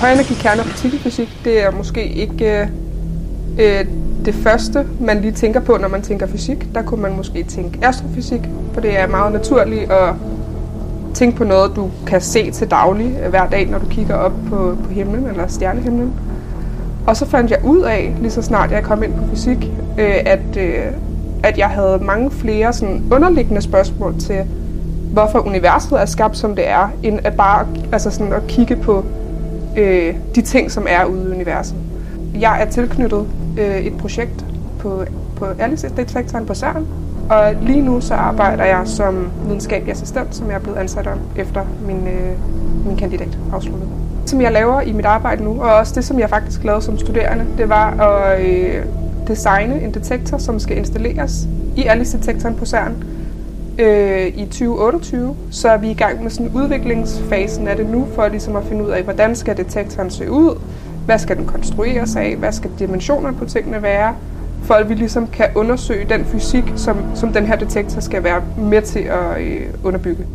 højenergi kerne- og partikelfysik, det er måske ikke øh, øh, det første, man lige tænker på, når man tænker fysik. Der kunne man måske tænke astrofysik, for det er meget naturligt at tænke på noget, du kan se til daglig øh, hver dag, når du kigger op på, på himlen eller stjernehimlen. Og så fandt jeg ud af, lige så snart jeg kom ind på fysik, øh, at, øh, at jeg havde mange flere sådan underliggende spørgsmål til, hvorfor universet er skabt, som det er, end at bare altså sådan at kigge på øh, de ting, som er ude i universet. Jeg er tilknyttet øh, et projekt på, på Alice-detektoren på CERN, og lige nu så arbejder jeg som videnskabelig assistent, som jeg er blevet ansat om efter min, øh, min kandidat afsluttet. Som jeg laver i mit arbejde nu, og også det, som jeg faktisk lavede som studerende, det var at øh, designe en detektor, som skal installeres i Alice-detektoren på CERN øh, i 2028. Så er vi i gang med sådan udviklingsfasen af det nu, for ligesom at finde ud af, hvordan skal detektoren se ud, hvad skal den konstrueres af, hvad skal dimensionerne på tingene være, for at vi ligesom kan undersøge den fysik, som, som den her detektor skal være med til at øh, underbygge.